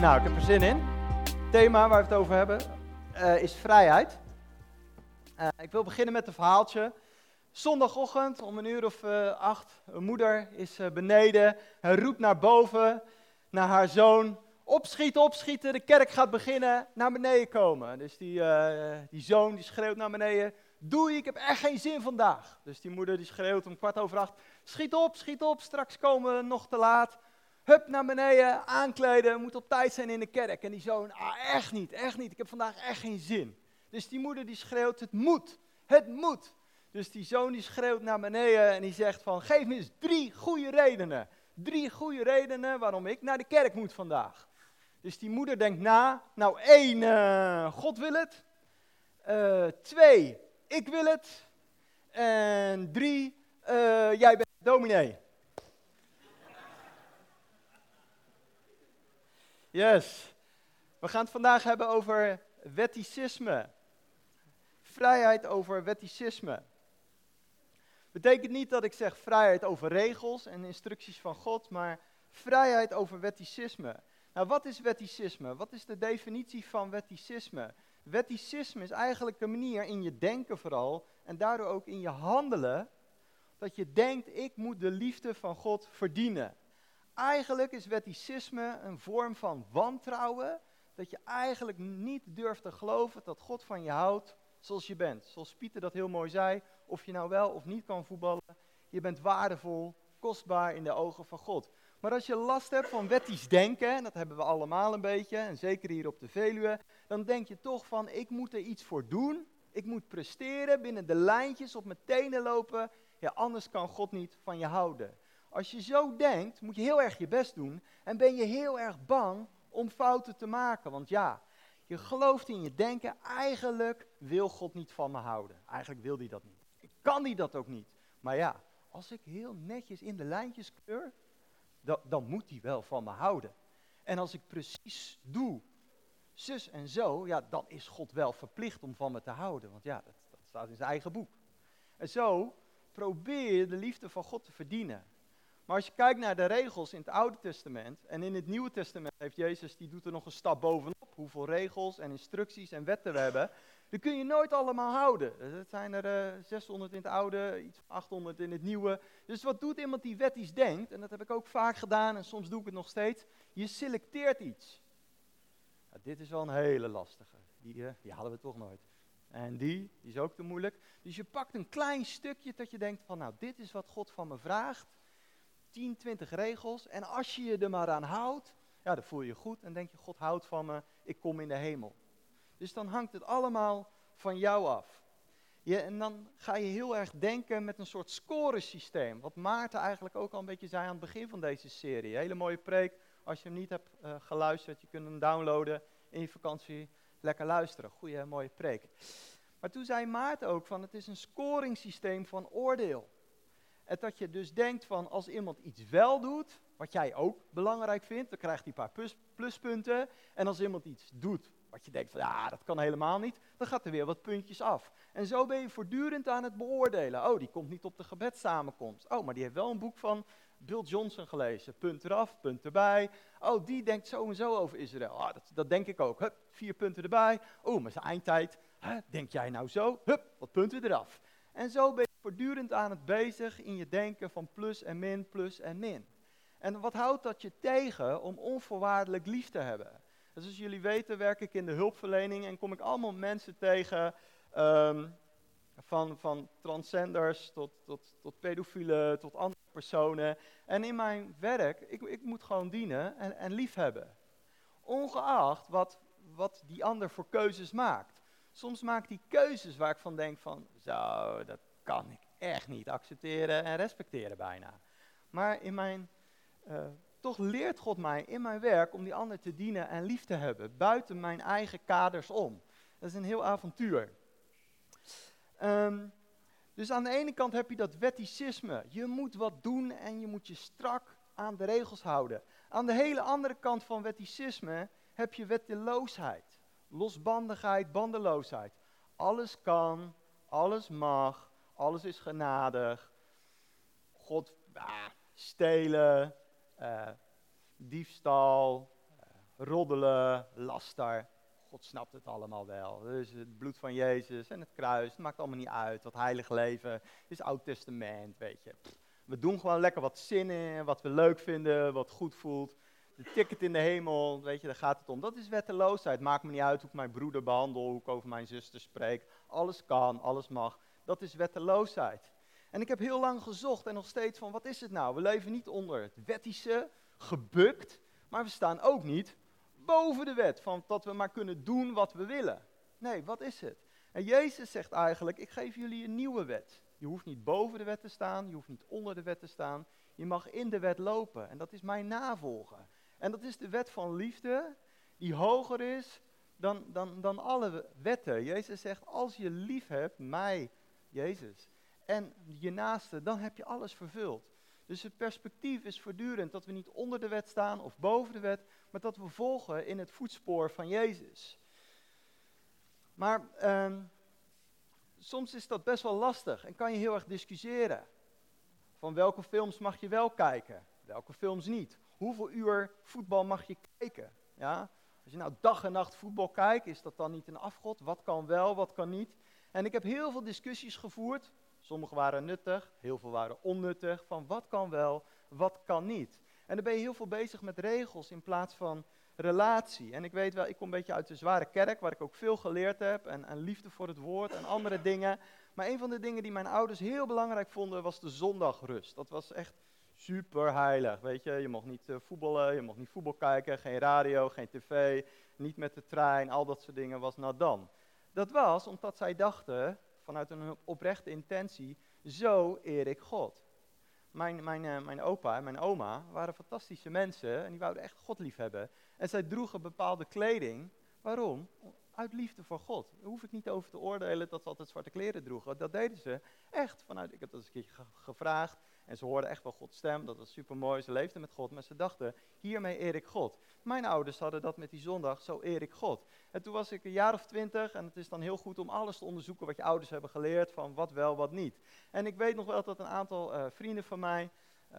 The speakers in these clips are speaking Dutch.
Nou, ik heb er zin in. Het thema waar we het over hebben eh, is vrijheid. Uh, ik wil beginnen met een verhaaltje. Zondagochtend om een uur of uh, acht. Een moeder is beneden. Hij roept naar boven, naar haar zoon. Opschieten, opschieten, de kerk gaat beginnen. Naar beneden komen. Dus die, die zoon die schreeuwt naar beneden. Doei, ik heb echt geen zin vandaag. Dus die moeder die schreeuwt om kwart over acht. Schiet op, schiet op, straks komen we nog te laat. Hup, naar beneden, aankleden, moet op tijd zijn in de kerk. En die zoon, ah, echt niet, echt niet, ik heb vandaag echt geen zin. Dus die moeder die schreeuwt, het moet, het moet. Dus die zoon die schreeuwt naar beneden en die zegt van, geef me eens drie goede redenen. Drie goede redenen waarom ik naar de kerk moet vandaag. Dus die moeder denkt na, nou één, uh, God wil het. Uh, twee, ik wil het. En drie, uh, jij bent dominee. Yes. We gaan het vandaag hebben over wetticisme. Vrijheid over wetticisme. Betekent niet dat ik zeg vrijheid over regels en instructies van God, maar vrijheid over wetticisme. Nou, wat is wetticisme? Wat is de definitie van wetticisme? Wetticisme is eigenlijk de manier in je denken vooral en daardoor ook in je handelen, dat je denkt, ik moet de liefde van God verdienen. Eigenlijk is wetticisme een vorm van wantrouwen, dat je eigenlijk niet durft te geloven dat God van je houdt zoals je bent. Zoals Pieter dat heel mooi zei, of je nou wel of niet kan voetballen, je bent waardevol, kostbaar in de ogen van God. Maar als je last hebt van wettisch denken, en dat hebben we allemaal een beetje, en zeker hier op de Veluwe, dan denk je toch van, ik moet er iets voor doen, ik moet presteren, binnen de lijntjes op mijn tenen lopen, ja, anders kan God niet van je houden. Als je zo denkt, moet je heel erg je best doen en ben je heel erg bang om fouten te maken. Want ja, je gelooft in je denken, eigenlijk wil God niet van me houden. Eigenlijk wil hij dat niet. Kan hij dat ook niet. Maar ja, als ik heel netjes in de lijntjes kleur, dan, dan moet hij wel van me houden. En als ik precies doe, zus en zo, ja, dan is God wel verplicht om van me te houden. Want ja, dat, dat staat in zijn eigen boek. En zo probeer je de liefde van God te verdienen. Maar als je kijkt naar de regels in het Oude Testament en in het Nieuwe Testament heeft Jezus, die doet er nog een stap bovenop, hoeveel regels en instructies en wetten we hebben, die kun je nooit allemaal houden. Het zijn er uh, eh, 600 in het Oude, iets van 800 in het Nieuwe. Dus wat doet iemand die wettisch denkt, en dat heb ik ook vaak gedaan en soms doe ik het nog steeds, je selecteert iets. Dit is wel een hele lastige, die, uh, die halen we toch nooit. En die, die is ook te moeilijk. Dus je pakt een klein stukje dat je denkt van, nou dit is wat God van me vraagt. 10, 20 regels. En als je je er maar aan houdt, ja, dan voel je je goed en denk je, God houdt van me, ik kom in de hemel. Dus dan hangt het allemaal van jou af. Je, en dan ga je heel erg denken met een soort scoresysteem. Wat Maarten eigenlijk ook al een beetje zei aan het begin van deze serie. Hele mooie preek. Als je hem niet hebt uh, geluisterd, je kunt hem downloaden in je vakantie. Lekker luisteren. Goeie, mooie preek. Maar toen zei Maarten ook van het is een scoringssysteem van oordeel. Dat je dus denkt van als iemand iets wel doet, wat jij ook belangrijk vindt, dan krijgt hij een paar pluspunten. En als iemand iets doet wat je denkt van ja, dat kan helemaal niet, dan gaat er weer wat puntjes af. En zo ben je voortdurend aan het beoordelen. Oh, die komt niet op de gebedssamenkomst. Oh, maar die heeft wel een boek van Bill Johnson gelezen. Punt eraf, punt erbij. Oh, die denkt zo en zo over Israël. Oh, dat, dat denk ik ook. Hup, vier punten erbij. Oh, maar zijn eindtijd. Denk jij nou zo? Hup, wat punten eraf. En zo ben je voortdurend aan het bezig in je denken van plus en min, plus en min. En wat houdt dat je tegen om onvoorwaardelijk lief te hebben? Dus als jullie weten werk ik in de hulpverlening en kom ik allemaal mensen tegen, um, van, van transgenders tot, tot, tot pedofielen, tot andere personen. En in mijn werk, ik, ik moet gewoon dienen en, en lief hebben. Ongeacht wat, wat die ander voor keuzes maakt. Soms maakt hij keuzes waar ik van denk van, zo, dat kan ik echt niet accepteren en respecteren bijna. Maar in mijn, uh, toch leert God mij in mijn werk om die ander te dienen en lief te hebben, buiten mijn eigen kaders om. Dat is een heel avontuur. Um, dus aan de ene kant heb je dat wetticisme. Je moet wat doen en je moet je strak aan de regels houden. Aan de hele andere kant van wetticisme heb je wetteloosheid. Losbandigheid, bandeloosheid. Alles kan, alles mag, alles is genadig. God, ah, stelen, uh, diefstal, uh, roddelen, laster. God snapt het allemaal wel. Dus het bloed van Jezus en het kruis, het maakt allemaal niet uit. Dat heilig leven is Oud Testament, weet je. We doen gewoon lekker wat zin in, wat we leuk vinden, wat goed voelt. De ticket in de hemel, weet je, daar gaat het om. Dat is wetteloosheid. Maakt me niet uit hoe ik mijn broeder behandel, hoe ik over mijn zuster spreek. Alles kan, alles mag. Dat is wetteloosheid. En ik heb heel lang gezocht en nog steeds van, wat is het nou? We leven niet onder het wettische, gebukt, maar we staan ook niet boven de wet, van dat we maar kunnen doen wat we willen. Nee, wat is het? En Jezus zegt eigenlijk, ik geef jullie een nieuwe wet. Je hoeft niet boven de wet te staan, je hoeft niet onder de wet te staan. Je mag in de wet lopen en dat is mijn navolgen. En dat is de wet van liefde, die hoger is dan, dan, dan alle wetten. Jezus zegt, als je lief hebt, mij, Jezus, en je naaste, dan heb je alles vervuld. Dus het perspectief is voortdurend dat we niet onder de wet staan of boven de wet, maar dat we volgen in het voetspoor van Jezus. Maar ehm, soms is dat best wel lastig en kan je heel erg discussiëren. Van welke films mag je wel kijken, welke films niet. Hoeveel uur voetbal mag je kijken? Ja? Als je nou dag en nacht voetbal kijkt, is dat dan niet een afgod? Wat kan wel, wat kan niet? En ik heb heel veel discussies gevoerd. Sommige waren nuttig, heel veel waren onnuttig. Van wat kan wel, wat kan niet. En dan ben je heel veel bezig met regels in plaats van relatie. En ik weet wel, ik kom een beetje uit de zware kerk, waar ik ook veel geleerd heb. En, en liefde voor het woord en andere dingen. Maar een van de dingen die mijn ouders heel belangrijk vonden, was de zondagrust. Dat was echt super heilig. Weet je, je mocht niet uh, voetballen, je mocht niet voetbal kijken, geen radio, geen tv, niet met de trein, al dat soort dingen was nou dan. Dat was omdat zij dachten, vanuit een oprechte intentie, zo eer ik God. Mijn, mijn, uh, mijn opa en mijn oma waren fantastische mensen en die wouden echt God lief hebben. En zij droegen bepaalde kleding. Waarom? Uit liefde voor God. Daar hoef ik niet over te oordelen dat ze altijd zwarte kleren droegen. Dat deden ze echt vanuit, ik heb dat eens een keer gevraagd. En ze hoorden echt wel Gods stem, dat was super mooi. Ze leefden met God, maar ze dachten, hiermee eer ik God. Mijn ouders hadden dat met die zondag, zo eer ik God. En toen was ik een jaar of twintig en het is dan heel goed om alles te onderzoeken wat je ouders hebben geleerd, van wat wel, wat niet. En ik weet nog wel dat een aantal uh, vrienden van mij, uh,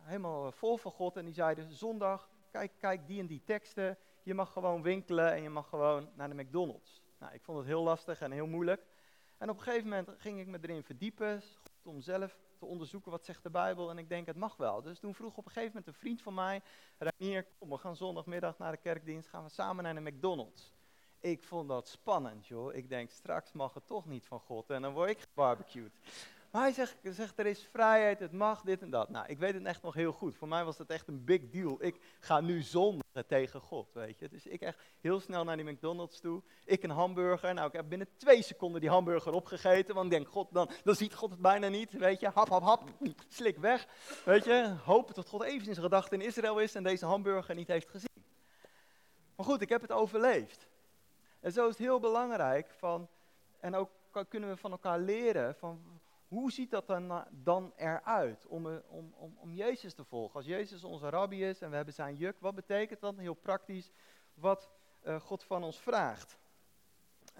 helemaal vol van God, en die zeiden, zondag, kijk, kijk die en die teksten, je mag gewoon winkelen en je mag gewoon naar de McDonald's. Nou, ik vond het heel lastig en heel moeilijk. En op een gegeven moment ging ik me erin verdiepen, om zelf te onderzoeken wat zegt de Bijbel. En ik denk, het mag wel. Dus toen vroeg op een gegeven moment een vriend van mij, Ranier, kom, we gaan zondagmiddag naar de kerkdienst, gaan we samen naar de McDonald's. Ik vond dat spannend, joh. Ik denk, straks mag het toch niet van God en dan word ik gebarbecued. Maar hij zegt, zegt, er is vrijheid, het mag, dit en dat. Nou, ik weet het echt nog heel goed. Voor mij was dat echt een big deal. Ik ga nu tegen God, weet je. Dus ik echt heel snel naar die McDonald's toe. Ik een hamburger. Nou, ik heb binnen twee seconden die hamburger opgegeten. Want ik denk, God, dan, dan ziet God het bijna niet, weet je. Hap, hap, hap, slik weg, weet je. Hopen dat God even in zijn gedachten in Israël is en deze hamburger niet heeft gezien. Maar goed, ik heb het overleefd. En zo is het heel belangrijk van, en ook kunnen we van elkaar leren van hoe ziet dat dan, dan eruit om, om, om, om Jezus te volgen? Als Jezus onze rabbi is en we hebben zijn juk, wat betekent dat heel praktisch wat uh, God van ons vraagt?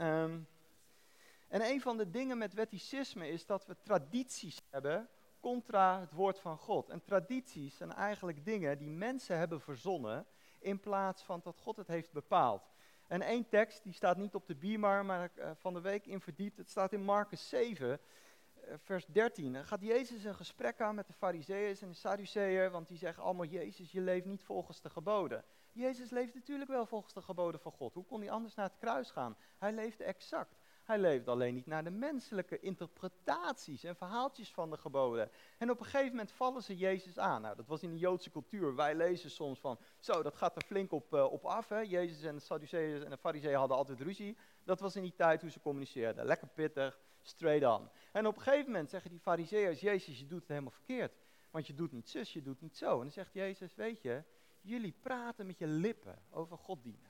Um, en een van de dingen met wetticisme is dat we tradities hebben contra het woord van God. En tradities zijn eigenlijk dingen die mensen hebben verzonnen in plaats van dat God het heeft bepaald. En één tekst, die staat niet op de biermar, maar uh, van de week in verdiept. Het staat in Marcus 7. Vers 13, gaat Jezus een gesprek aan met de fariseeën en de Sadduceeën, want die zeggen allemaal, Jezus, je leeft niet volgens de geboden. Jezus leeft natuurlijk wel volgens de geboden van God. Hoe kon hij anders naar het kruis gaan? Hij leefde exact. Hij leefde alleen niet naar de menselijke interpretaties en verhaaltjes van de geboden. En op een gegeven moment vallen ze Jezus aan. Nou, dat was in de Joodse cultuur. Wij lezen soms van, zo, dat gaat er flink op, uh, op af. Hè? Jezus en de Sadduceeën en de Fariseeën hadden altijd ruzie. Dat was in die tijd hoe ze communiceerden. Lekker pittig, straight on. En op een gegeven moment zeggen die fariseeërs, Jezus, je doet het helemaal verkeerd. Want je doet niet zus, je doet niet zo. En dan zegt Jezus, weet je, jullie praten met je lippen over God dienen.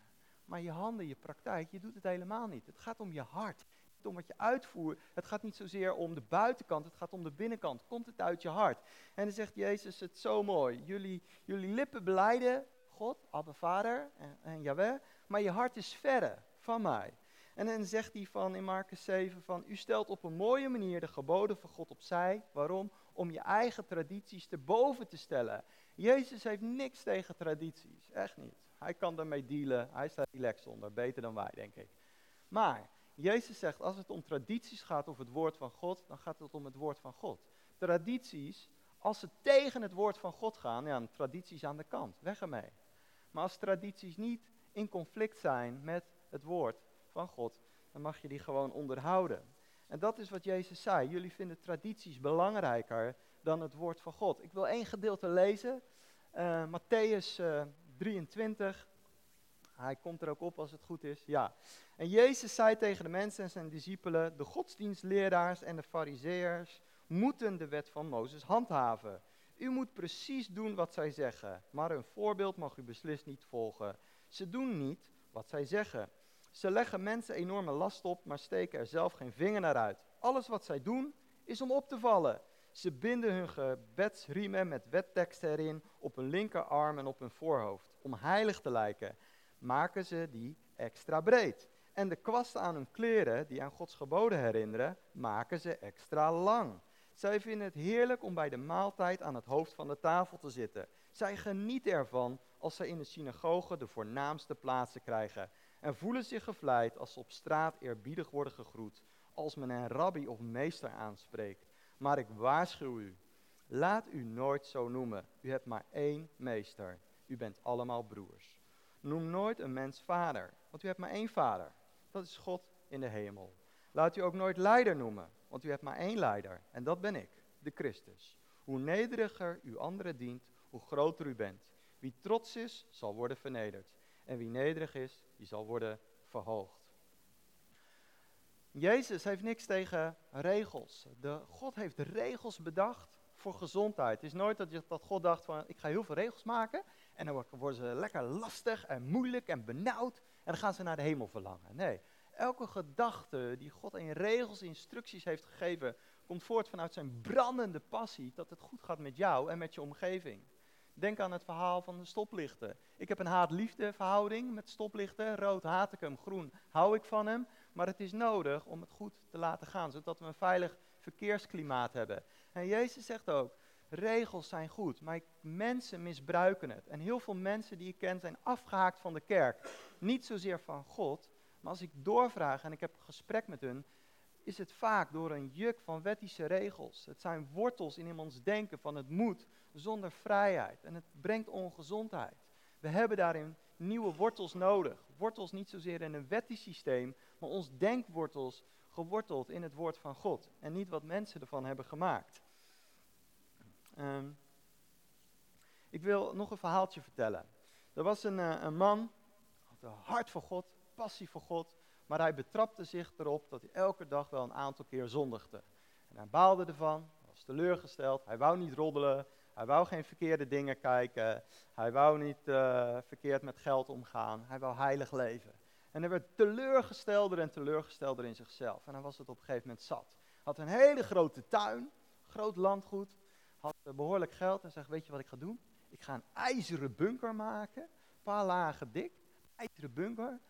Maar je handen, je praktijk, je doet het helemaal niet. Het gaat om je hart. Het om wat je uitvoert. Het gaat niet zozeer om de buitenkant, het gaat om de binnenkant. Komt het uit je hart? En dan zegt Jezus het zo mooi. Jullie, jullie lippen beleiden God, Abba Vader en, en maar je hart is verre van mij. En dan zegt hij van in Marcus 7 van, u stelt op een mooie manier de geboden van God opzij. Waarom? Om je eigen tradities te boven te stellen. Jezus heeft niks tegen tradities, echt niet. Hij kan daarmee dealen. Hij staat relaxed onder. Beter dan wij, denk ik. Maar Jezus zegt, als het om tradities gaat of het woord van God, dan gaat het om het woord van God. Tradities, als ze tegen het woord van God gaan, ja, tradities aan de kant. Weg ermee. Maar als tradities niet in conflict zijn met het woord van God, dan mag je die gewoon onderhouden. En dat is wat Jezus zei. Jullie vinden tradities belangrijker dan het woord van God. Ik wil één gedeelte lezen. Uh, Matthäus uh, 23. Hij komt er ook op als het goed is. Ja. En Jezus zei tegen de mensen en zijn discipelen: De godsdienstleraars en de fariseërs moeten de wet van Mozes handhaven. U moet precies doen wat zij zeggen, maar hun voorbeeld mag u beslist niet volgen. Ze doen niet wat zij zeggen. Ze leggen mensen enorme last op, maar steken er zelf geen vinger naar uit. Alles wat zij doen is om op te vallen. Ze binden hun gebedsriemen met wetteksten erin op hun linkerarm en op hun voorhoofd. Om heilig te lijken, maken ze die extra breed. En de kwasten aan hun kleren, die aan Gods geboden herinneren, maken ze extra lang. Zij vinden het heerlijk om bij de maaltijd aan het hoofd van de tafel te zitten. Zij genieten ervan als zij in de synagoge de voornaamste plaatsen krijgen. En voelen zich gevleid als ze op straat eerbiedig worden gegroet, als men een rabbi of meester aanspreekt. Maar ik waarschuw u, laat u nooit zo noemen. U hebt maar één meester. U bent allemaal broers. Noem nooit een mens vader, want u hebt maar één vader. Dat is God in de hemel. Laat u ook nooit leider noemen, want u hebt maar één leider. En dat ben ik, de Christus. Hoe nederiger u anderen dient, hoe groter u bent. Wie trots is, zal worden vernederd. En wie nederig is, die zal worden verhoogd. Jezus heeft niks tegen regels. De, God heeft regels bedacht voor gezondheid. Het is nooit dat, je, dat God dacht van, ik ga heel veel regels maken en dan worden ze lekker lastig en moeilijk en benauwd en dan gaan ze naar de hemel verlangen. Nee, elke gedachte die God in regels, instructies heeft gegeven, komt voort vanuit zijn brandende passie dat het goed gaat met jou en met je omgeving. Denk aan het verhaal van de stoplichten. Ik heb een haat-liefde verhouding met stoplichten. Rood haat ik hem, groen hou ik van hem. Maar het is nodig om het goed te laten gaan, zodat we een veilig verkeersklimaat hebben. En Jezus zegt ook, regels zijn goed, maar mensen misbruiken het. En heel veel mensen die ik ken zijn afgehaakt van de kerk. Niet zozeer van God, maar als ik doorvraag en ik heb gesprek met hun, is het vaak door een juk van wettische regels. Het zijn wortels in ons denken van het moet zonder vrijheid. En het brengt ongezondheid. We hebben daarin nieuwe wortels nodig. Wortels niet zozeer in een wettisch systeem, maar ons denkwortels geworteld in het woord van God. En niet wat mensen ervan hebben gemaakt. Um, ik wil nog een verhaaltje vertellen. Er was een, uh, een man, had een hart voor God, passie voor God, maar hij betrapte zich erop dat hij elke dag wel een aantal keer zondigde. En hij baalde ervan, was teleurgesteld, hij wou niet roddelen, hij wou geen verkeerde dingen kijken, hij wou niet uh, verkeerd met geld omgaan, hij wou heilig leven. En hij werd teleurgestelder en teleurgestelder in zichzelf. En hij was het op een gegeven moment zat. Had een hele grote tuin, groot landgoed, had behoorlijk geld en zegt, weet je wat ik ga doen? Ik ga een ijzeren bunker maken, een paar lagen dik, ijzeren bunker.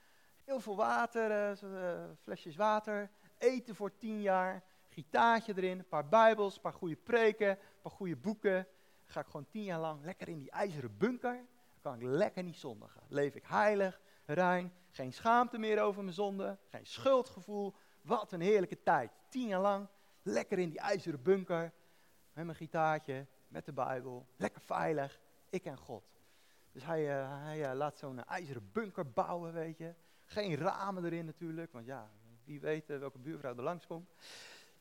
Heel veel water, uh, flesjes water, eten voor tien jaar, gitaartje erin, een paar bijbels, een paar goede preken, een paar goede boeken. Ga ik gewoon tien jaar lang lekker in die ijzeren bunker. Dan kan ik lekker niet zondigen. Leef ik heilig, rein, geen schaamte meer over mijn zonde, geen schuldgevoel. Wat een heerlijke tijd. Tien jaar lang, lekker in die ijzeren bunker, met mijn gitaartje, met de Bijbel, lekker veilig, ik en God. Dus hij, uh, hij uh, laat zo'n ijzeren bunker bouwen, weet je. Geen ramen erin natuurlijk, want ja, wie weet uh, welke buurvrouw er langskomt.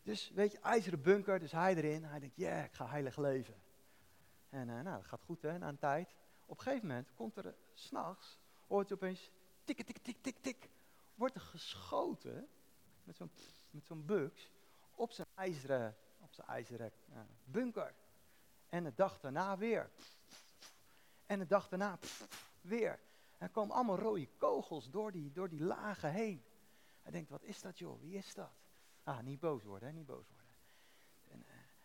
Dus weet je, ijzeren bunker, dus hij erin. Hij denkt, ja, yeah, ik ga heilig leven. En nou, dat gaat goed hè, na een tijd. Op een gegeven moment komt er s'nachts, hoort hij opeens tik, tik, tik, tik, tik. Wordt er geschoten met zo'n met zo'n buks op zijn ijzeren, op zijn ijzeren bunker. En de dag daarna weer. En de dag daarna weer. Er komen allemaal rode kogels door die, door die lagen heen. Hij denkt, wat is dat joh, wie is dat? Ah, niet boos worden, hè? niet boos worden.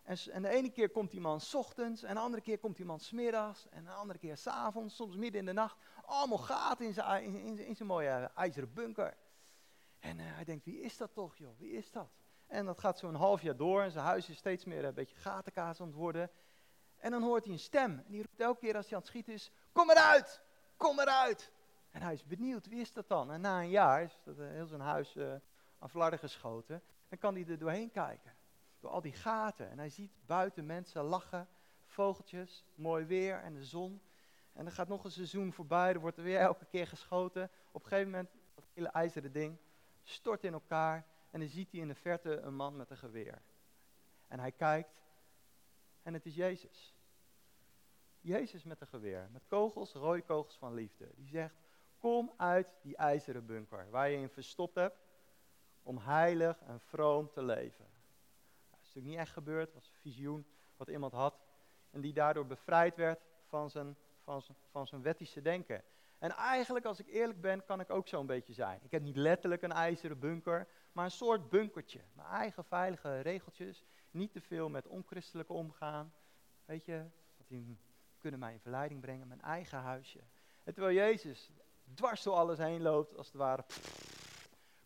En, en, en, de ene keer komt die man ochtends, en de andere keer komt die man smiddags, en de andere keer s'avonds, soms midden in de nacht. Allemaal gaten in zijn, in, in, mooie ijzeren bunker. En uh, hij denkt, wie is dat toch joh, wie is dat? En dat gaat zo'n half jaar door en zijn huis is steeds meer een beetje gatenkaas aan het worden. En dan hoort hij een stem. En die roept elke keer als hij aan het schieten is, kom eruit, kom eruit. En hij is benieuwd, wie is dat dan? En na een jaar is dat eh, heel zijn huis uh, aan flarden geschoten. Dan kan hij er doorheen kijken. Al die gaten. En hij ziet buiten mensen lachen, vogeltjes, mooi weer en de zon. En dan gaat nog een seizoen voorbij, er wordt er weer elke keer geschoten. Op een gegeven moment, dat hele ijzeren ding, stort in elkaar. En dan ziet hij in de verte een man met een geweer. En hij kijkt en het is Jezus. Jezus met een geweer, met kogels, rode kogels van liefde. Die zegt, kom uit die ijzeren bunker waar je in verstopt hebt om heilig en vroom te leven. Natuurlijk niet echt gebeurd, het was een visioen wat iemand had en die daardoor bevrijd werd van zijn, van zijn, van zijn wettische denken. En eigenlijk, als ik eerlijk ben, kan ik ook zo'n beetje zijn. Ik heb niet letterlijk een ijzeren bunker, maar een soort bunkertje. Mijn eigen veilige regeltjes. Niet te veel met onchristelijke omgaan. Weet je, die kunnen mij in verleiding brengen. Mijn eigen huisje. En terwijl Jezus dwars door alles heen loopt, als het ware.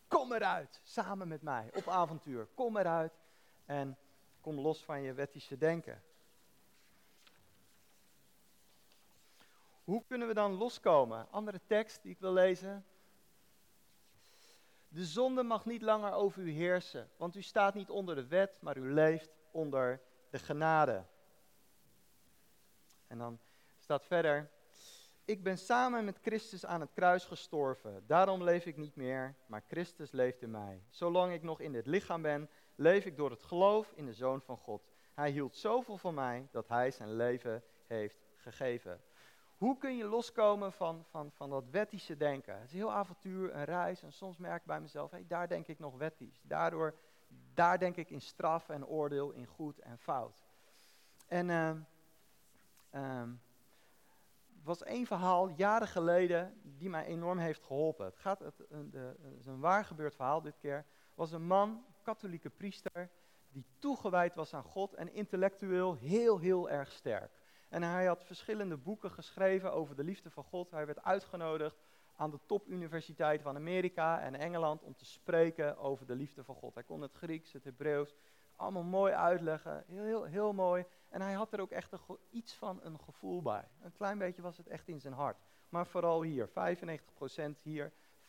kom eruit, samen met mij, op avontuur. Kom eruit en kom los van je wettische denken. Hoe kunnen we dan loskomen? Andere tekst die ik wil lezen. De zonde mag niet langer over u heersen, want u staat niet onder de wet, maar u leeft onder de genade. En dan staat verder, ik ben samen met Christus aan het kruis gestorven. Daarom leef ik niet meer, maar Christus leeft in mij. Zolang ik nog in dit lichaam ben, leef ik door het geloof in de Zoon van God. Hij hield zoveel van mij dat hij zijn leven heeft gegeven. Hoe kun je loskomen van, van, van dat wettische denken? Het is heel avontuur, een reis. En soms merk ik bij mezelf, hey, daar denk ik nog wettisch. Daardoor, daar denk ik in straf en oordeel, in goed en fout. En uh, was één verhaal jaren geleden die mij enorm heeft geholpen. Het, gaat, het, is een waar gebeurd verhaal dit keer. was een man, katholieke priester, die toegewijd was aan God en intellectueel heel, heel erg sterk. En hij had verschillende boeken geschreven over de liefde van God. Hij werd uitgenodigd aan de topuniversiteit van Amerika en Engeland om te spreken over de liefde van God. Hij kon het Grieks, het Hebreeuws, allemaal mooi uitleggen, heel, heel, heel mooi. En hij had er ook echt iets van een gevoel bij. Een klein beetje was het echt in zijn hart. Maar vooral hier, 95% hier, 5%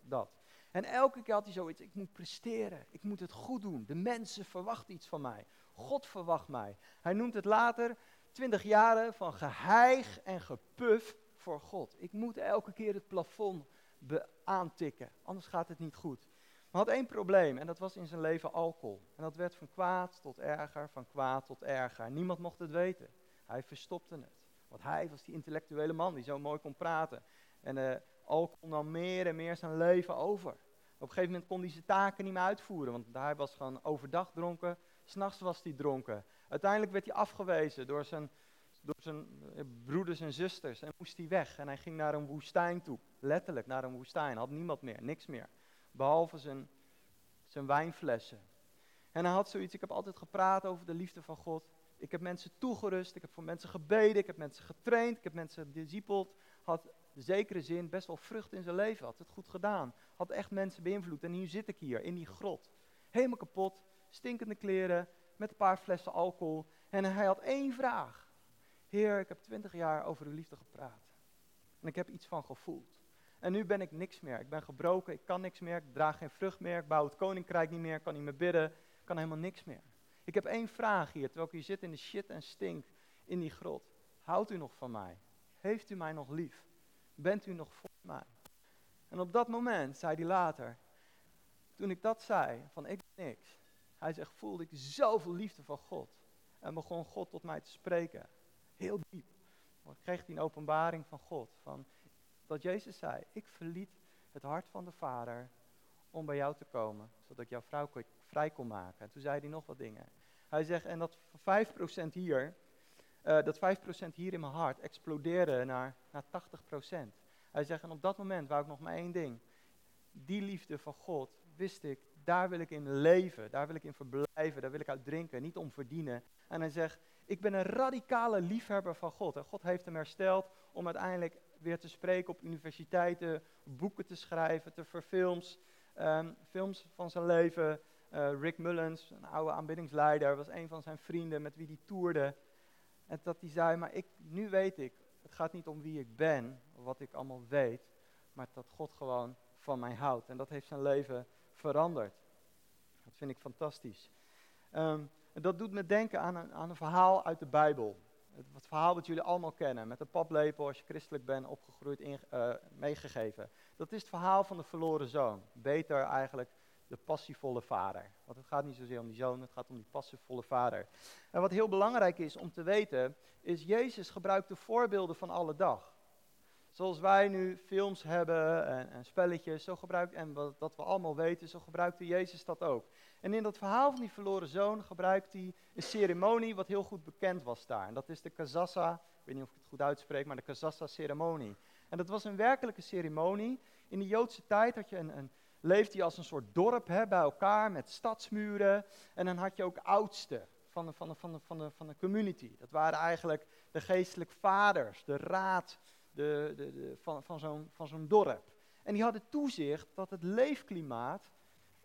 dat. En elke keer had hij zoiets, ik moet presteren, ik moet het goed doen. De mensen verwachten iets van mij. God verwacht mij. Hij noemt het later twintig jaren van geheig en gepuf voor God. Ik moet elke keer het plafond aantikken, anders gaat het niet goed. Maar had één probleem en dat was in zijn leven alcohol. En dat werd van kwaad tot erger, van kwaad tot erger. Niemand mocht het weten. Hij verstopte het. Want hij was die intellectuele man die zo mooi kon praten. En uh, alcohol nam meer en meer zijn leven over. Op een gegeven moment kon hij zijn taken niet meer uitvoeren, want hij was gewoon overdag dronken, s'nachts was hij dronken. Uiteindelijk werd hij afgewezen door zijn, door zijn eh, broeders en zusters en moest hij weg. En hij ging naar een woestijn toe, letterlijk naar een woestijn, had niemand meer, niks meer. Behalve zijn, zijn wijnflessen. En hij had zoiets, ik heb altijd gepraat over de liefde van God. Ik heb mensen toegerust, ik heb voor mensen gebeden, ik heb mensen getraind, ik heb mensen discipeld. Had zekere zin best wel vrucht in zijn leven, had het goed gedaan. Had echt mensen beïnvloed. En nu zit ik hier in die grot. Helemaal kapot, stinkende kleren, met een paar flessen alcohol. En hij had één vraag. Heer, ik heb twintig jaar over uw liefde gepraat. En ik heb iets van gevoeld. En nu ben ik niks meer. Ik ben gebroken, ik kan niks meer, ik draag geen vrucht meer, ik bouw het koninkrijk niet meer, kan niet meer bidden, ik kan helemaal niks meer. Ik heb één vraag hier, terwijl ik hier zit in de shit en stink in die grot. Houdt u nog van mij? Heeft u mij nog lief? Bent u nog voor mij? En op dat moment, zei hij later, toen ik dat zei, van ik ben niks. Hij zegt, voelde ik zoveel liefde van God. En begon God tot mij te spreken. Heel diep. Ik kreeg hij een openbaring van God. Van, dat Jezus zei, ik verliet het hart van de Vader om bij jou te komen, zodat ik jouw vrouw vrij kon maken. En toen zei hij nog wat dingen. Hij zegt, en dat 5% hier, uh, dat 5% hier in mijn hart explodeerde naar, naar 80%. Hij zegt, en op dat moment wou ik nog maar één ding. Die liefde van God, wist ik, daar wil ik in leven, daar wil ik in verblijven, daar wil ik uit drinken, niet om verdienen. En hij zegt, ik ben een radicale liefhebber van God. En God heeft hem hersteld om uiteindelijk weer te spreken op universiteiten, boeken te schrijven, te verfilms, um, films van zijn leven. Uh, Rick Mullens, een oude aanbiddingsleider, was een van zijn vrienden met wie hij toerde. En dat hij zei, maar ik, nu weet ik, Het gaat niet om wie ik ben, of wat ik allemaal weet, maar dat God gewoon van mij houdt. En dat heeft zijn leven veranderd. Dat vind ik fantastisch. Ehm, en dat doet me denken aan een, aan een verhaal uit de Bijbel. Het, verhaal dat jullie allemaal kennen, met een paplepel als je christelijk bent opgegroeid, in, uh, meegegeven. Dat is het verhaal van de verloren zoon. Beter eigenlijk de passievolle vader. Want het gaat niet zozeer om die zoon, het gaat om die passievolle vader. En wat heel belangrijk is om te weten, is Jezus gebruikt de voorbeelden van alle dag. Zoals wij nu films hebben en, spelletjes, zo gebruikt, en wat, dat we allemaal weten, zo gebruikte Jezus dat ook. En in dat verhaal van die verloren zoon gebruikt hij een ceremonie wat heel goed bekend was daar. En dat is de Kazassa, ik weet niet of ik het goed uitspreek, maar de Kazassa-ceremonie. En dat was een werkelijke ceremonie. In de Joodse tijd had je een, een leefde je als een soort dorp hè, bij elkaar met stadsmuren. En dan had je ook oudsten van de, van, van, van, de, van de community. Dat waren eigenlijk de geestelijk vaders, de raad de, de, de, van, van zo'n dorp. En die hadden toezicht dat het leefklimaat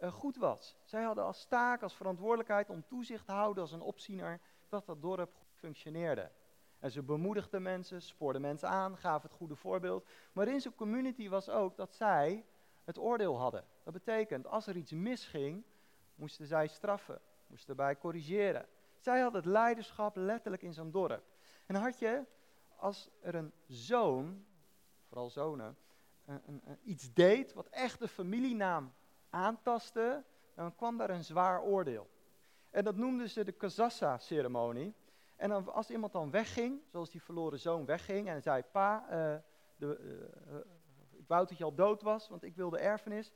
uh, goed was. Zij hadden als taak, als verantwoordelijkheid om toezicht te houden als een opziener dat dat dorp goed functioneerde. En ze bemoedigden mensen, spoorden mensen aan, gaven het goede voorbeeld. Maar in zo'n community was ook dat zij het oordeel hadden. Dat betekent, als er iets misging, moesten zij straffen, moesten bij corrigeren. Zij hadden het leiderschap letterlijk in zo'n dorp. En had je, als er een zoon, vooral zonen, een, iets deed wat echt de familienaam aantastte, dan kwam daar een zwaar oordeel. En dat noemden ze de Kazassa-ceremonie. En dan, als iemand dan wegging, zoals die verloren zoon wegging en zei, pa, uh, de, uh, ik wou dat je al dood was, want ik wilde erfenis.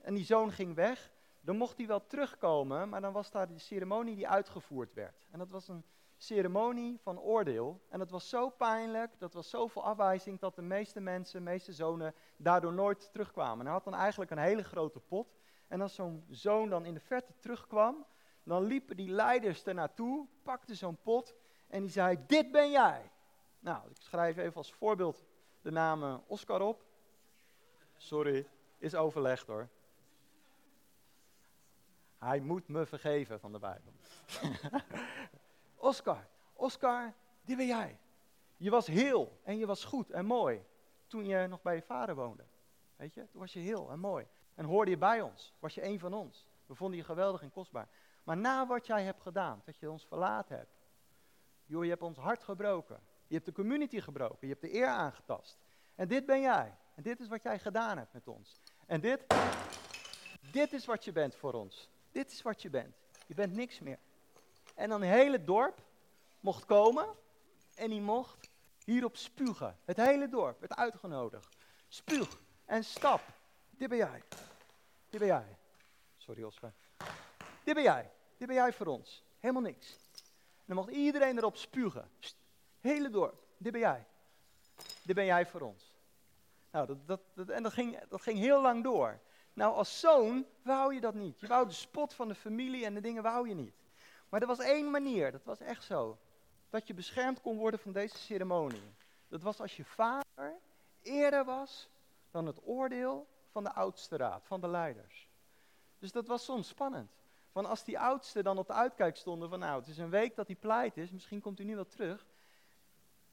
En die zoon ging weg. Dan mocht hij wel terugkomen, maar dan was daar de ceremonie die uitgevoerd werd. En dat was een ceremonie van oordeel. En dat was zo pijnlijk, dat was zoveel afwijzing, dat de meeste mensen, de meeste zonen, daardoor nooit terugkwamen. En hij had dan eigenlijk een hele grote pot. En als zo'n zoon dan in de verte terugkwam, dan liepen die leiders er naartoe, pakten zo'n pot en die zei, dit ben jij. Nou, ik schrijf even als voorbeeld de naam Oscar op. Sorry, is overlegd hoor. Hij moet me vergeven van de Bijbel. Oscar, Oscar, die ben jij. Je was heel en je was goed en mooi toen je nog bij je vader woonde. Weet je, toen was je heel en mooi. En hoorde je bij ons, was je een van ons. We vonden je geweldig en kostbaar. Maar na wat jij hebt gedaan, dat je ons verlaten hebt. Joh, je hebt ons hart gebroken. Je hebt de community gebroken. Je hebt de eer aangetast. En dit ben jij. En dit is wat jij gedaan hebt met ons. En dit, dit is wat je bent voor ons. Dit is wat je bent. Je bent niks meer. En dan het hele dorp mocht komen en die mocht hierop spugen. Het hele dorp werd uitgenodigd. Spuug en stap. Dit ben jij. Dit ben jij. Sorry Oscar. Dit ben jij. Dit ben jij voor ons. Helemaal niks. En dan mocht iedereen erop spugen. Hele dorp. Dit ben jij. Dit ben jij voor ons. Nou, dat, dat, dat, en dat ging, dat ging heel lang door. Nou, als zoon wou je dat niet. Je wou de spot van de familie en de dingen wou je niet. Maar er was één manier, dat was echt zo. Dat je beschermd kon worden van deze ceremonie. Dat was als je vader eerder was dan het oordeel van de oudste raad, van de leiders. Dus dat was soms spannend. Van als die oudsten dan op de uitkijk stonden van nou, het is een week dat hij pleit is, misschien komt hij nu wel terug.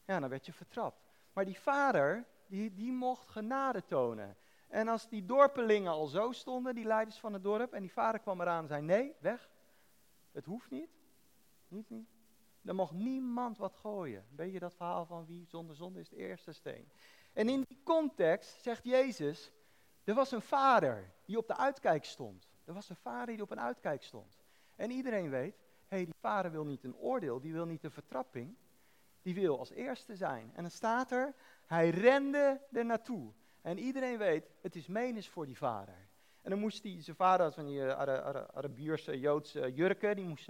Ja, dan werd je vertrapt. Maar die vader, die, die mocht genade tonen. En als die dorpelingen al zo stonden, die leiders van het dorp, en die vader kwam eraan en zei, nee, weg, het hoeft niet, niet, niet. Dan mocht niemand wat gooien. Weet je dat verhaal van wie zonder zonde is de eerste steen. En in die context zegt Jezus, er was een vader die op de uitkijk stond. Er was een vader die op een uitkijk stond. En iedereen weet, hé, hey, die vader wil niet een oordeel, die wil niet een vertrapping. Die wil als eerste zijn. En dan staat er, hij rende er naartoe. En iedereen weet, het is menens voor die vader. En dan moest hij, zijn vader had van die uh, Arabierse, Joodse jurken, die moest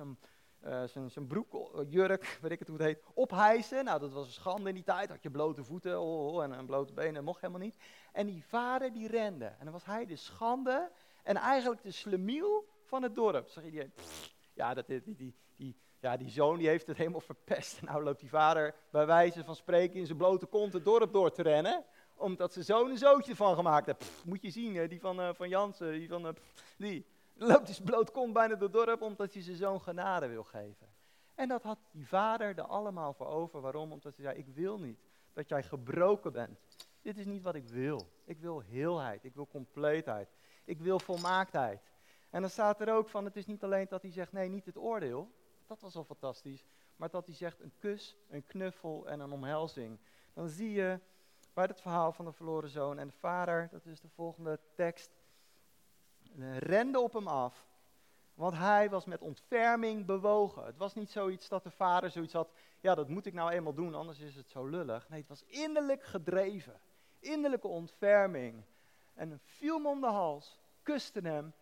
zijn, zijn broekjurk, uh, weet ik het hoe het heet, ophijsen. Nou, dat was een schande in die tijd, had je blote voeten oh, oh, oh en, en blote benen, dat mocht helemaal niet. En die vader die rende. En dan was hij de schande en eigenlijk de slemiel van het dorp. Zeg je ja, dat, die, die, die, ja, die zoon die heeft het helemaal verpest. En nou loopt die vader bij wijze van spreken in zijn blote kont het dorp door te rennen. Omdat ze zoon een zootje van gemaakt heeft. moet je zien, die van, uh, van Jansen, die van... Uh, die loopt dus bloot kont bijna door het dorp omdat hij zijn zoon genade wil geven. En dat had die vader er allemaal voor over. Waarom? Omdat hij zei, ik wil niet dat jij gebroken bent. Dit is niet wat ik wil. Ik wil heelheid, ik wil compleetheid, ik wil volmaaktheid. En dan staat er ook van, het is niet alleen dat hij zegt, nee, niet het oordeel. Dat was al fantastisch. Maar dat hij zegt een kus, een knuffel en een omhelzing. Dan zie je bij het verhaal van de verloren zoon en de vader, dat is de volgende tekst, rende op hem af. Want hij was met ontferming bewogen. Het was niet zoiets dat de vader zoiets had, ja dat moet ik nou eenmaal doen, anders is het zo lullig. Nee, het was innerlijk gedreven. Innerlijke ontferming. En viel hem om de hals, kuste hem.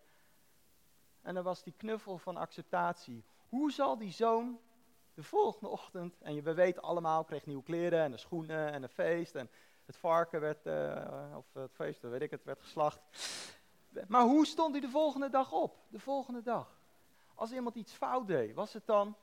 En er was die knuffel van acceptatie. Hoe zal die zoon de volgende ochtend, en we weten allemaal, kreeg nieuwe kleren en de schoenen en een feest. En het varken werd, uh, of het feest, weet ik het, werd geslacht. Maar hoe stond hij de volgende dag op? De volgende dag. Als iemand iets fout deed, was het dan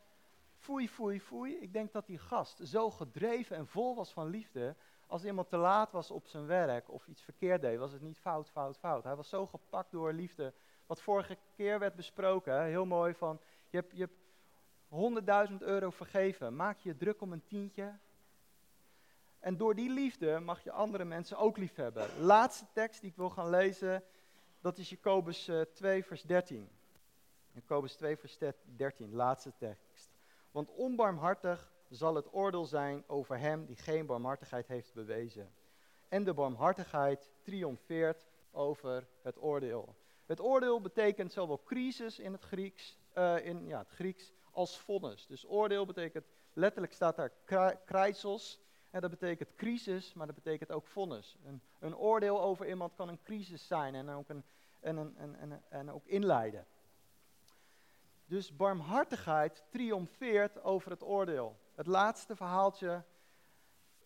foei, foei, foei? Ik denk dat die gast zo gedreven en vol was van liefde. Als iemand te laat was op zijn werk of iets verkeerd deed, was het niet fout, fout, fout. Hij was zo gepakt door liefde. Wat vorige keer werd besproken, heel mooi van, je hebt, je hebt 100.000 euro vergeven. Maak je druk om een tientje, en door die liefde mag je andere mensen ook lief hebben. Laatste tekst die ik wil gaan lezen, dat is Jacobus 2, eh, vers 13. Jacobus 2, vers 13, laatste tekst. Want onbarmhartig zal het oordeel zijn over hem die geen barmhartigheid heeft bewezen. En de barmhartigheid triomfeert over het oordeel. Het oordeel betekent zowel crisis in het Grieks, uh, in ja, het Grieks als vonnis. Dus oordeel betekent, letterlijk staat daar krijsels, en dat betekent crisis, maar dat betekent ook vonnis. Een, een, oordeel over iemand kan een crisis zijn en ook, een, en, een, en, en, en ook inleiden. Dus barmhartigheid triomfeert over het oordeel. Het laatste verhaaltje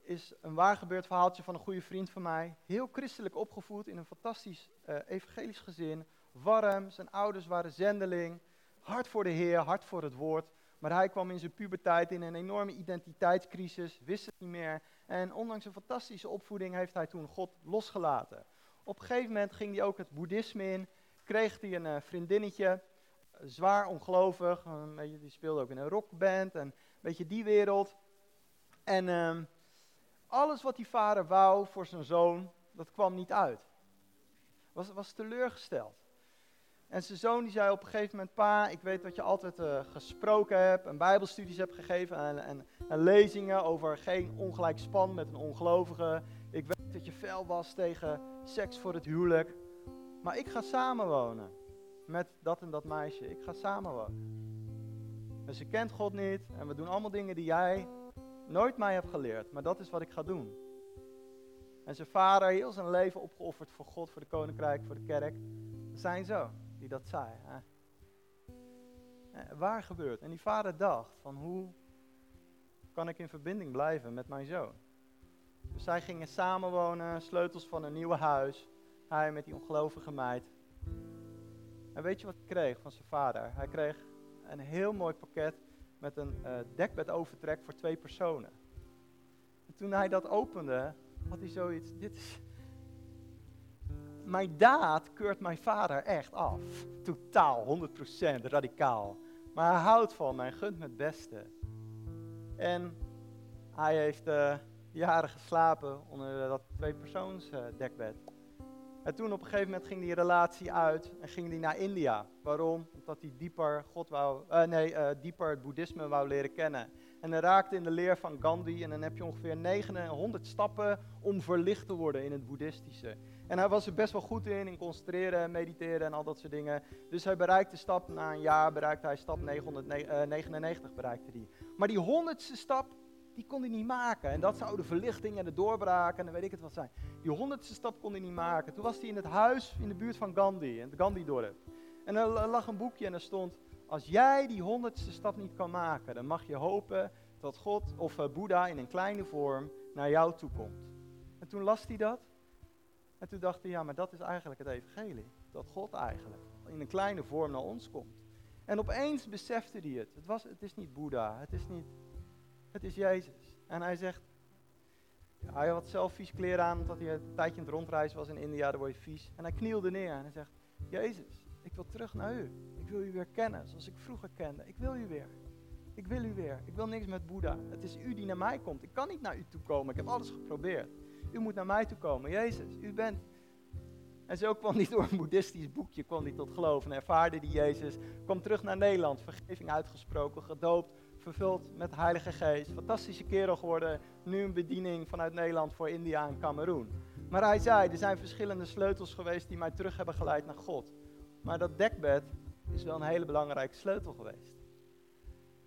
is een waargebeurd verhaaltje van een goede vriend van mij. Heel christelijk opgevoed in een fantastisch uh, evangelisch gezin. Warm, zijn ouders waren zendeling. Hard voor de Heer, hard voor het woord. Maar hij kwam in zijn puberteit in een enorme identiteitscrisis, wist het niet meer. En ondanks een fantastische opvoeding heeft hij toen God losgelaten. Op een gegeven moment ging hij ook het boeddhisme in, kreeg hij een uh, vriendinnetje, zwaar ongelovig, beetje, die speelde ook in een rockband en een beetje die wereld. En uh, alles wat die vader wou voor zijn zoon, dat kwam niet uit. Was, was teleurgesteld. En zijn zoon die zei op een gegeven moment, pa, ik weet dat je altijd uh, gesproken hebt en bijbelstudies hebt gegeven en, en, en, lezingen over geen ongelijk span met een ongelovige. Ik weet dat je fel was tegen seks voor het huwelijk. Maar ik ga samenwonen met dat en dat meisje. Ik ga samenwonen. En ze kent God niet en we doen allemaal dingen die jij nooit mij hebt geleerd. Maar dat is wat ik ga doen. En zijn vader heel zijn leven opgeofferd voor God, voor de koninkrijk, voor de kerk. Zijn zoon die dat zei. Hè? Waar gebeurt? En die vader dacht van hoe kan ik in verbinding blijven met mijn zoon? Dus zij gingen samenwonen, sleutels van een nieuw huis. Hij met die ongelovige meid. En weet je wat hij kreeg van zijn vader? Hij kreeg een heel mooi pakket met een uh, dekbedovertrek voor twee personen. En toen hij dat opende, had hij zoiets, dit is, mijn daad keurt mijn vader echt af. Totaal, 100%, radicaal. Maar hij houdt van mij, gunt me het beste. En hij heeft uh, jaren geslapen onder dat tweepersoons uh, dekbed. En toen op een gegeven moment ging die relatie uit en ging hij naar India. Waarom? Omdat hij dieper, God wou, uh, nee, dieper het boeddhisme wou leren kennen. En hij raakte in de leer van Gandhi en dan heb je ongeveer 900 stappen om verlicht te worden in het boeddhistische. En hij was er best wel goed in, in concentreren, mediteren en al dat soort dingen. Dus hij bereikte stap, na een jaar bereikte hij stap 999 bereikte hij. Maar die honderdste stap, die kon hij niet maken. En dat zou de verlichting en de doorbraak en dan weet ik het wat zijn. Die honderdste stap kon hij niet maken. Toen was hij in het huis in de buurt van Gandhi, in het Gandhi-dorp. En er lag een boekje en er stond, als jij die honderdste stap niet kan maken, dan mag je hopen dat God of uh, Boeddha in een kleine vorm naar jou toe komt. En toen las hij dat. En toen dacht hij, ja, maar dat is eigenlijk het evangelie. Dat God eigenlijk in een kleine vorm naar ons komt. En opeens besefte hij het. Het, was, het is niet Boeddha, het is niet, het is Jezus. En hij zegt, hij had zelf vies kleren aan, omdat hij een tijdje in het rondreizen was in India, daar word je vies. En hij knielde neer en hij zegt, Jezus, ik wil terug naar u. Ik wil u weer kennen, zoals ik vroeger kende. Ik wil u weer. Ik wil u weer. Ik wil niks met Boeddha. Het is u die naar mij komt. Ik kan niet naar u toe komen. Ik heb alles geprobeerd. U moet naar mij toe komen. Jezus, u bent. En zo kwam hij door een boeddhistisch boekje kwam hij tot geloof en ervaarde die Jezus. Kwam terug naar Nederland, vergeving uitgesproken, gedoopt, vervuld met Heilige Geest. Fantastische kerel geworden. Nu een bediening vanuit Nederland voor India en Cameroen. Maar hij zei, er zijn verschillende sleutels geweest die mij terug hebben geleid naar God. Maar dat dekbed is wel een hele belangrijke sleutel geweest.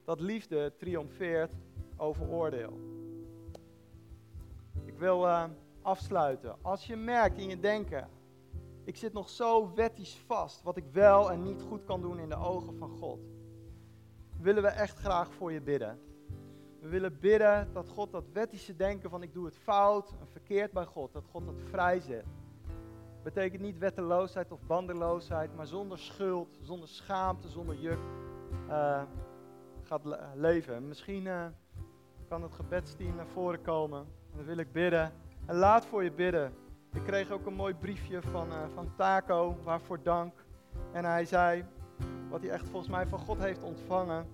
Dat liefde triomfeert over oordeel. Wil uh, afsluiten. Als je merkt in je denken, ik zit nog zo wettisch vast wat ik wel en niet goed kan doen in de ogen van God, willen we echt graag voor je bidden. We willen bidden dat God dat wettische denken van ik doe het fout en verkeerd bij God, dat God dat vrijzet. Betekent niet wetteloosheid of bandeloosheid, maar zonder schuld, zonder schaamte, zonder juk uh, gaat leven. Misschien uh, kan het gebedsteam naar voren komen. En dan wil ik bidden. En laat voor je bidden. Ik kreeg ook een mooi briefje van, uh, van Taco, waarvoor dank. En hij zei, wat hij echt volgens mij van God heeft ontvangen.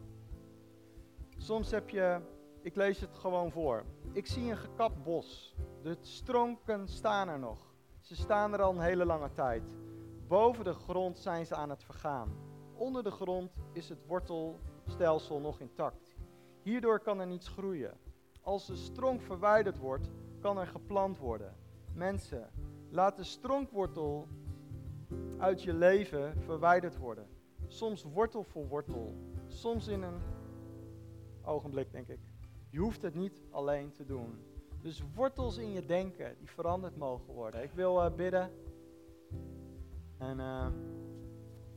Soms heb je, ik lees het gewoon voor. Ik zie een gekapt bos. De stronken staan er nog. Ze staan er al een hele lange tijd. Boven de grond zijn ze aan het vergaan. Onder de grond is het wortelstelsel nog intact. Hierdoor kan er niets groeien. Als de stronk verwijderd wordt, kan er geplant worden. Mensen, laat de stronkwortel uit je leven verwijderd worden. Soms wortel voor wortel, soms in een ogenblik, denk ik. Je hoeft het niet alleen te doen. Dus wortels in je denken die veranderd mogen worden. Ik wil uh, bidden. En uh,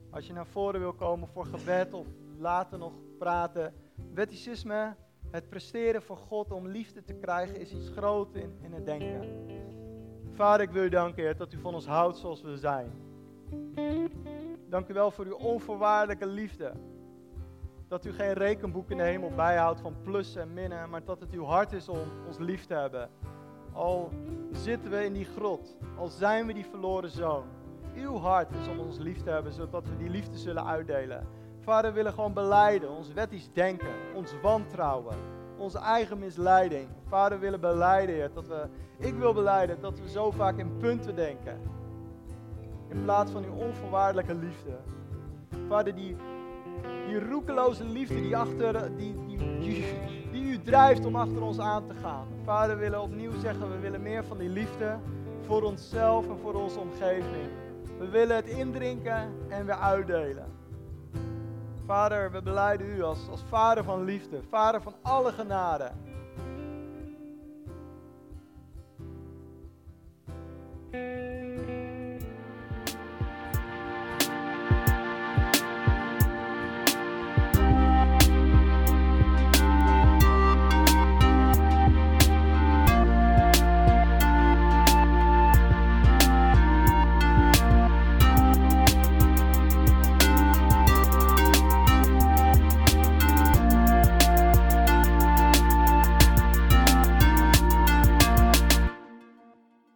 als je naar voren wil komen voor gebed of later nog praten. Wetticisme, het presteren voor God om liefde te krijgen, is iets groots in, in het denken. Vader, ik wil u danken, Heer, dat u van ons houdt zoals we zijn. Dank u wel voor uw onvoorwaardelijke liefde. Dat u geen rekenboek in de hemel bijhoudt van plussen en minnen, maar dat het uw hart is om ons lief te hebben. Al zitten we in die grot, al zijn we die verloren zoon. Uw hart is om ons lief te hebben, zodat we die liefde zullen uitdelen. Vader, we willen gewoon beleiden, ons wettisch denken, ons wantrouwen, onze eigen misleiding. Vader, we willen beleiden, dat we, ik wil beleiden dat we zo vaak in punten denken. In plaats van uw onvoorwaardelijke liefde. Vader, die die roekeloze liefde die, achter, die, die, die, u drijft om achter ons aan te gaan. Vader, we willen opnieuw zeggen, we willen meer van die liefde voor onszelf en voor onze omgeving. We willen het indrinken en weer uitdelen. Vader, we beleiden u als, als vader van liefde, vader van alle genade.